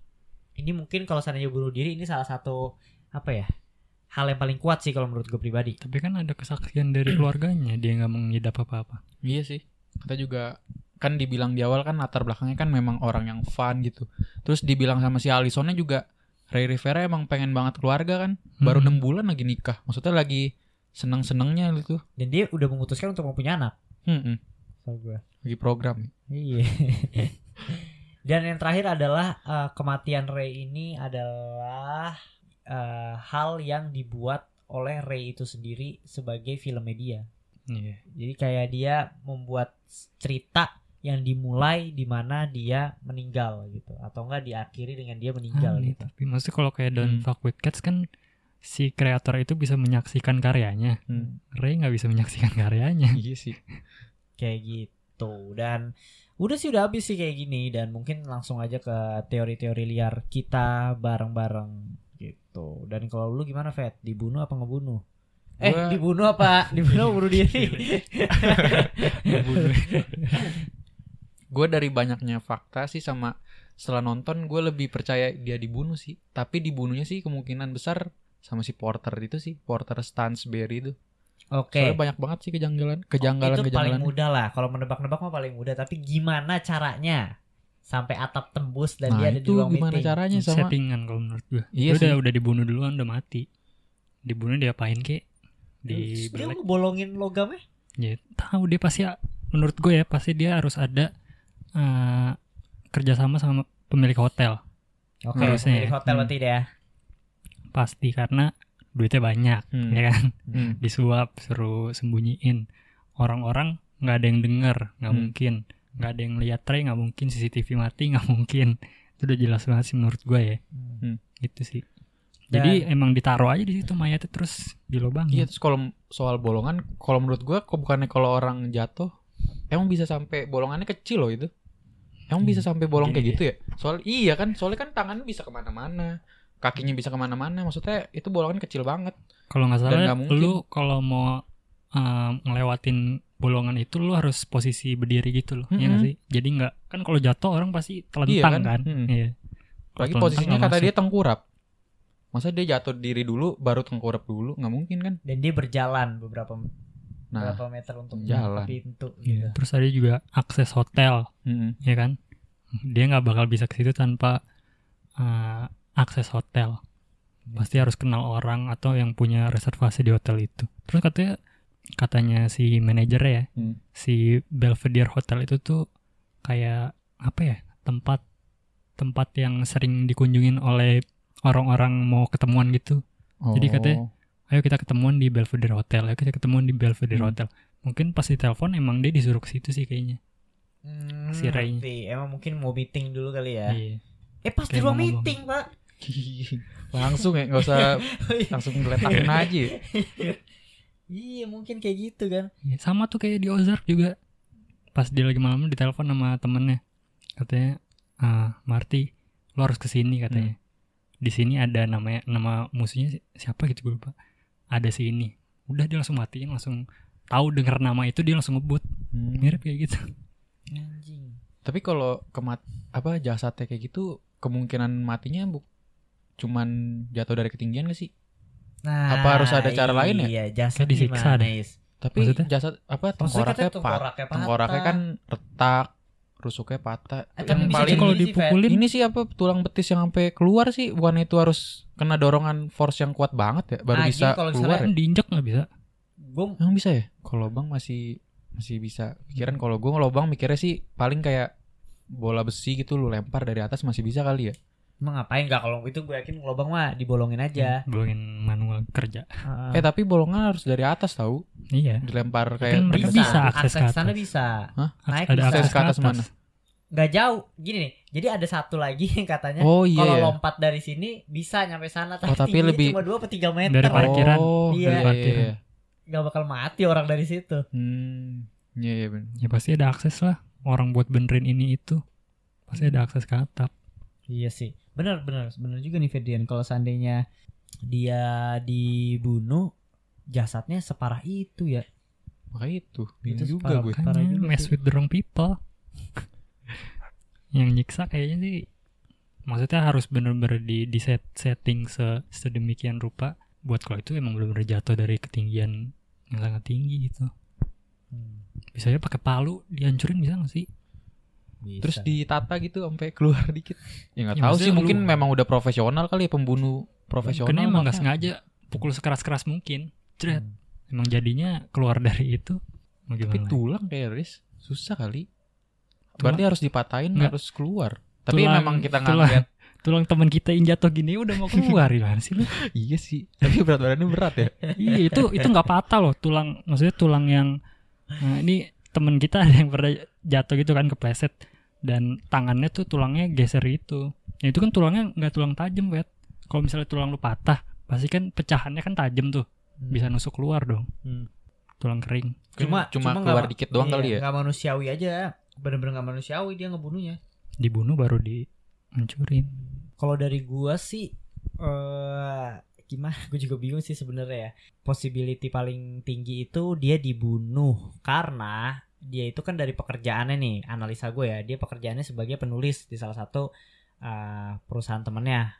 ini mungkin kalau seandainya bunuh diri ini salah satu apa ya? Hal yang paling kuat sih kalau menurut gue pribadi. tapi kan ada kesaksian dari keluarganya dia nggak mengidap apa-apa Iya sih. Kita juga kan dibilang di awal kan latar belakangnya kan memang orang yang fun gitu. Terus dibilang sama si Alisonnya juga Ray Rivera emang pengen banget keluarga kan. Baru Hmm. enam bulan lagi nikah. Maksudnya lagi seneng-senengnya gitu. Dan dia udah memutuskan untuk mempunyai anak. Hmm, Kalau gue. lagi program. Iya. Dan yang terakhir adalah eh, kematian Ray ini adalah eh, hal yang dibuat oleh Ray itu sendiri sebagai film media. Iya. Jadi kayak dia membuat cerita yang dimulai di mana dia meninggal gitu atau enggak diakhiri dengan dia meninggal Aneh, gitu. tapi maksudnya kalau kayak Don't Hmm. Fuck With Cats kan si kreator itu bisa menyaksikan karyanya Hmm. Ray nggak bisa menyaksikan karyanya iya sih. Kayak gitu. Dan udah sih udah habis sih kayak gini dan mungkin langsung aja ke teori-teori liar kita bareng-bareng gitu. Dan kalau lu gimana Fat? Dibunuh apa ngebunuh? Eh, Gua- dibunuh apa? Dibunuh bunuh diri? Gue dari banyaknya fakta sih sama setelah nonton gue lebih percaya dia dibunuh sih. Tapi dibunuhnya sih kemungkinan besar sama si Porter itu sih. Porter Stansberry itu. Oke. Soalnya banyak banget sih kejanggalan, itu paling kejanggalan-kejanggalan. mudah lah. Kalau menebak-nebak mah paling mudah. Tapi gimana caranya sampai atap tembus dan Nah, dia ada di itu ruang gimana meeting? caranya sama settingan kalau menurut gua Iya udah udah dibunuh duluan udah mati dibunuh diapain kek di dia Black. bolongin logamnya? Ya, tahu dia pasti menurut gue ya pasti dia harus ada eh, kerjasama sama pemilik hotel Oke, Harusnya pemilik ya. hotel Hmm. berarti dia. pasti karena duitnya banyak Hmm. ya kan Hmm. disuap suruh sembunyiin orang-orang nggak ada yang denger nggak Hmm. mungkin nggak ada yang lihat tray nggak mungkin CCTV mati nggak mungkin itu udah jelas banget sih menurut gue ya Hmm. gitu sih Dan- jadi emang ditaruh aja di situ mayatnya terus dilobangin Iya terus kalau soal bolongan, kalau menurut gua kok bukannya kalau orang jatuh, emang bisa sampai bolongannya kecil loh itu. Emang bisa sampai bolong Gini kayak gitu ya? Soal iya kan, soalnya kan tangannya bisa ke mana-mana, kakinya bisa ke mana-mana. Maksudnya itu bolongan kecil banget. kalau nggak Dan salah nggak mungkin. lu kalau mau eh, ngelewatin bolongan itu lu harus posisi berdiri gitu loh ya nggak Mm-mm. sih jadi nggak kan kalau jatuh orang pasti telentang Iya kan? kan, Mm. Iya. Lagi telentang posisinya kata masuk. dia tengkurap. Masa dia jatuh diri dulu baru tengkurap dulu? nggak mungkin kan? Dan dia berjalan beberapa Nah, beberapa meter untuk jalan. ke pintu Iya. gitu. terus ada juga akses hotel mm-mm. ya kan dia nggak bakal bisa ke situ tanpa eh, akses hotel pasti harus kenal orang atau yang punya reservasi di hotel itu terus katanya katanya si manajernya ya Hmm. si Belvedere Hotel itu tuh kayak apa ya tempat tempat yang sering dikunjungin oleh orang-orang mau ketemuan gitu Jadi katanya- Oh. ayo kita ketemuan di Belvedere Hotel ayo kita ketemuan di Belvedere Hmm. Hotel mungkin pas ditelepon emang dia disuruh ke situ sih kayaknya Hmm, Si Ray. Emang mungkin mau meeting dulu kali ya. Iya. Eh pas di ruang meeting, Pak. langsung ya nggak usah langsung geletakin aja. iya, mungkin kayak gitu kan. Iya, sama tuh kayak di Ozark juga. Pas dia lagi malam ditelepon sama temennya. Katanya, ah Marty, lo harus ke sini katanya. Di sini ada namanya nama musuhnya si- siapa gitu gue lupa. Ada si ini. Udah dia langsung matiin, langsung tahu dengar nama itu dia langsung ngebut. Hmm. Mirip kayak gitu. Anjing. Tapi kalau kemat apa jasadnya kayak gitu kemungkinan matinya bu cuman jatuh dari ketinggian gak sih? Nah, Apa harus ada cara lain ya? Iya, jasad Kayak disiksa gimana, deh. Is? Tapi Maksudnya? jasad apa Maksudnya tengkoraknya katanya pat tengkoraknya patah. tengkoraknya kan retak, rusuknya patah. Eh, yang paling kalau dipukulin ini sih apa tulang betis yang sampai keluar sih bukan itu harus kena dorongan force yang kuat banget ya baru Ah, bisa kalau keluar ya? kan diinjak nggak bisa. Gue Emang bisa ya? Kalau bang masih masih bisa. Pikiran kalau gue ngelobang mikirnya sih paling kayak bola besi gitu lu lempar dari atas masih bisa kali ya. emang ngapain nggak kalau itu gue yakin lubang mah dibolongin aja. Bolongin manual kerja. Heeh. Eh tapi bolongan harus dari atas tahu Iya. dilempar Kan kayak mereka bisa. bisa akses ke sana atas. bisa. Hah? Naik ada bisa. akses ke atas, mana? Nggak jauh. Gini nih. Jadi ada satu lagi yang katanya Oh iya. kalau ya. lompat dari sini bisa nyampe sana tapi, Oh, tapi lebih- cuma 2 atau 3 meter. Dari parkiran. Oh, Iya. iya. Dari parkiran. iya. Nggak bakal mati orang dari situ. Hmm. Iya iya bener. Ya pasti ada akses lah. Orang buat benerin ini itu. Pasti ada akses ke atap. Iya sih. Bener bener bener juga nih Ferdian kalau seandainya dia dibunuh jasadnya separah itu ya. Makanya itu. Bingung Itu juga gue. Parah juga mess with the wrong people. yang nyiksa kayaknya sih maksudnya harus bener-bener di, di set, setting se, sedemikian rupa buat kalau itu emang bener-bener jatuh dari ketinggian yang sangat tinggi gitu. Bisa aja pakai palu dihancurin bisa gak sih? Bisa. Terus ditata gitu sampai keluar dikit. Ya nggak Ya, tahu maksudnya sih mungkin lu- memang udah profesional kali ya pembunuh profesional. Karena emang gak sengaja pukul sekeras-keras mungkin. Jret. Hmm. Emang jadinya keluar dari itu. Mau Tapi lagi? tulang kayak Riz susah kali. Berarti harus dipatahin Nggak. harus keluar. Tapi Tulang- memang kita nggak tulang- lihat. Tulang teman kita yang jatuh gini udah mau keluar gimana sih lu? iya sih. Tapi berat badannya berat ya. iya itu itu nggak patah loh tulang maksudnya tulang yang nah, ini temen kita ada yang pernah jatuh gitu kan kepleset dan tangannya tuh tulangnya geser itu ya itu kan tulangnya nggak tulang tajam wet kalau misalnya tulang lu patah pasti kan pecahannya kan tajam tuh Hmm. bisa nusuk keluar dong Hmm. tulang kering Cuma cuma, cuma keluar nggak- dikit doang iya, kali ya. nggak manusiawi aja. Bener-bener nggak manusiawi dia ngebunuhnya. dibunuh baru dihancurin Kalau dari gua sih eh gimana? Gue juga bingung sih sebenarnya ya. Possibility paling tinggi itu dia dibunuh karena dia itu kan dari pekerjaannya nih, analisa gue ya. Dia pekerjaannya sebagai penulis di salah satu eh, perusahaan temennya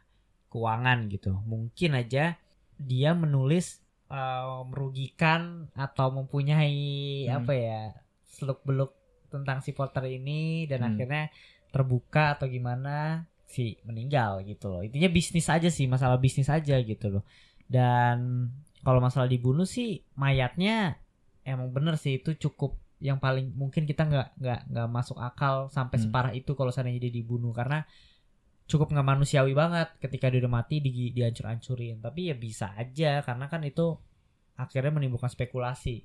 keuangan gitu. Mungkin aja dia menulis eh, merugikan atau mempunyai Hmm. apa ya seluk beluk tentang si Porter ini dan Hmm. akhirnya terbuka atau gimana si meninggal gitu loh intinya bisnis aja sih masalah bisnis aja gitu loh dan kalau masalah dibunuh sih mayatnya emang bener sih itu cukup yang paling mungkin kita nggak nggak nggak masuk akal sampai Hmm. separah itu kalau seandainya dia dibunuh karena cukup nggak manusiawi banget ketika dia udah mati di dihancur-hancurin tapi ya bisa aja karena kan itu akhirnya menimbulkan spekulasi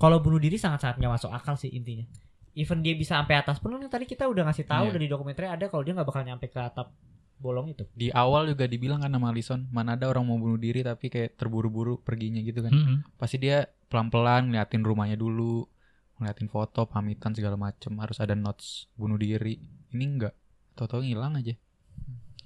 kalau bunuh diri sangat-sangat nggak masuk akal sih intinya even dia bisa sampai atas pun kan tadi kita udah ngasih tahu Iya. dari dokumenter ada kalau dia nggak bakal nyampe ke atap bolong itu Di awal juga dibilang kan sama Alison, mana ada orang mau bunuh diri tapi kayak terburu-buru perginya gitu kan. Mm-mm. Pasti dia pelan-pelan ngeliatin rumahnya dulu, ngeliatin foto, pamitan segala macem, harus ada notes bunuh diri. Ini enggak, tau-tau ngilang aja.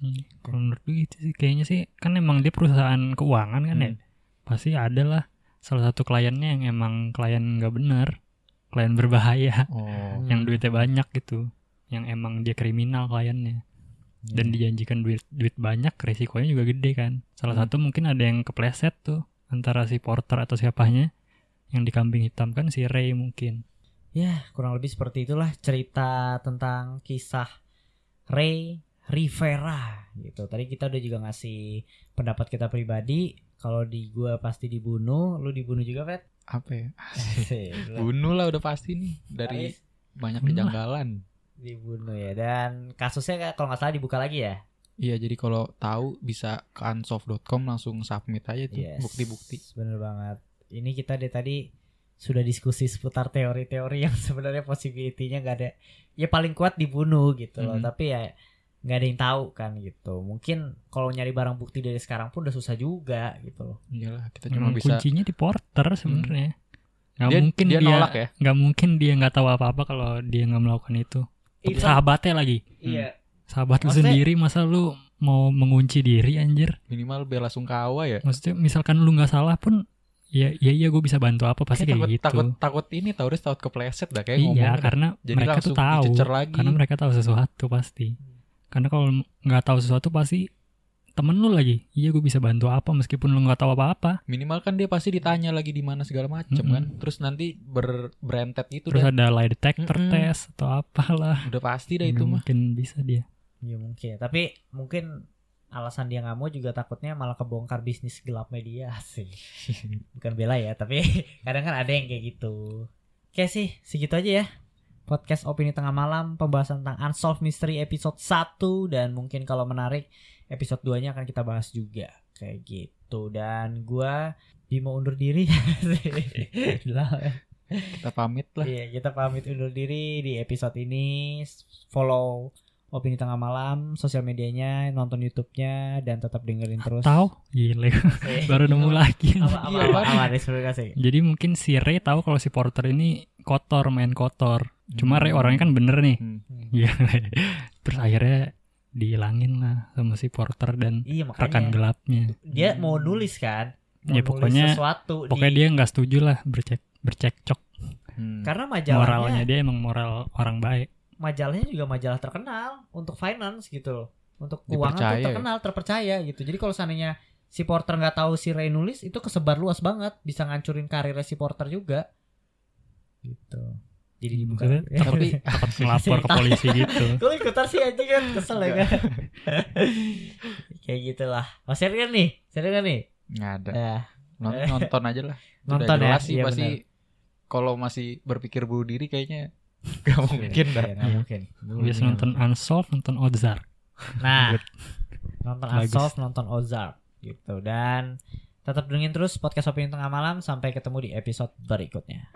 Iya, Kalau menurut gue gitu sih kayaknya sih kan emang dia perusahaan keuangan kan ya. Hmm. Pasti ada lah salah satu kliennya yang emang klien nggak benar, klien berbahaya, Oh, yang duitnya banyak gitu, yang emang dia kriminal kliennya dan dijanjikan duit duit banyak, resikonya juga gede kan. Salah Hmm. satu mungkin ada yang kepleset tuh antara si Porter atau siapanya yang dikambing hitam kan si Ray mungkin. Ya, kurang lebih seperti itulah cerita tentang kisah Ray Rivera gitu. Tadi kita udah juga ngasih pendapat kita pribadi. Kalau di gua pasti dibunuh, lu dibunuh juga, Pet? apa ya? Bunuh lah udah pasti nih dari Aris banyak Bunuh lah. kejanggalan. dibunuh ya. Dan kasusnya kalau nggak salah dibuka lagi ya. Iya, jadi kalau tahu bisa ke unsolved.com langsung submit aja tuh Yes. bukti-bukti. Bener banget. Ini kita dari tadi sudah diskusi seputar teori-teori yang sebenarnya possibility-nya nggak ada. Ya paling kuat dibunuh gitu loh. Mhm. Tapi ya nggak ada yang tahu kan gitu. Mungkin kalau nyari barang bukti dari sekarang pun udah susah juga gitu loh. Iyalah, kita cuma Emang bisa kuncinya di Porter sebenarnya. Nggak dia, mungkin dia dia, nolak ya. nggak mungkin dia nggak tahu apa-apa kalau dia nggak melakukan itu. Itu- Sahabatnya lagi, Iya. sahabat lu sendiri masa lu mau mengunci diri anjir? Minimal bela sungkawa ya. Maksudnya misalkan lu nggak salah pun ya ya iya gue bisa bantu apa pasti Kayak kayak takut, gitu. takut takut ini Tauris takut kepleset dah kayak iya, ngomongnya. karena Jadi mereka tuh langsung tahu. lagi. Karena mereka tahu sesuatu pasti. Karena kalau nggak tahu sesuatu pasti temen lu lagi. Iya gue bisa bantu apa meskipun lu nggak tahu apa-apa. Minimal kan dia pasti ditanya lagi di mana segala macem Mm-mm. kan. Terus nanti ber berentet gitu Terus dah. ada lie detector Mm-mm. test atau apalah. Udah pasti dah itu Nggak mah. Mungkin bisa dia. Iya mungkin. Tapi mungkin alasan dia nggak mau juga takutnya malah kebongkar bisnis gelap media sih. Bukan bela ya, tapi kadang kan ada yang kayak gitu. Oke sih, segitu aja ya. Podcast Opini Tengah Malam pembahasan tentang Unsolved Mystery episode 1 dan mungkin kalau menarik episode 2-nya akan kita bahas juga. Kayak gitu. Dan gua Bimo undur diri. Kita pamit lah. Iya, kita pamit undur diri di episode ini. Follow Opini Tengah Malam, sosial medianya, nonton YouTube-nya, dan tetap dengerin terus. Tahu? Gile. Baru nemu lagi. Apa, apa, Iya, apa, apaan? apa, Riz, perlu kasih? Jadi mungkin si Ray tahu kalau si Porter ini kotor, main kotor. Cuma Hmm. orangnya kan bener nih. Hmm. Iya. Terus akhirnya dihilangin lah sama si Porter dan Iya, rekan gelapnya. Dia mau nulis kan? Mau Ya, nulis pokoknya- sesuatu Pokoknya di- dia nggak setuju lah bercek bercekcok. Hmm. karena majalahnya Moralnya dia emang moral orang baik. majalahnya juga majalah terkenal untuk finance gitu loh. Untuk keuangan Dipercaya tuh ya? terkenal, terpercaya gitu. Jadi kalau seandainya si Porter nggak tahu si Ray nulis itu kesebar luas banget, bisa ngancurin karirnya si Porter juga. Gitu. Jadi dibuka. Lagi. Tapi Takut ngelapor ke polisi gitu. Gue ikutan sih aja kan kesel ya kan. Kayak gitulah. Mas serius nih, serius kan nih? nggak ada. Ya, Nonton, nonton aja lah. Nonton udah ya. sih Iya, pasti kalau masih berpikir bunuh diri kayaknya gak mungkin dah. Iya, nggak Iya. mungkin. Biasa nonton Unsolved, nonton Ozark. Nah, Good. nonton. Unsolved, nonton Ozark gitu dan tetap dengerin terus podcast Opini Tengah Malam sampai ketemu di episode berikutnya.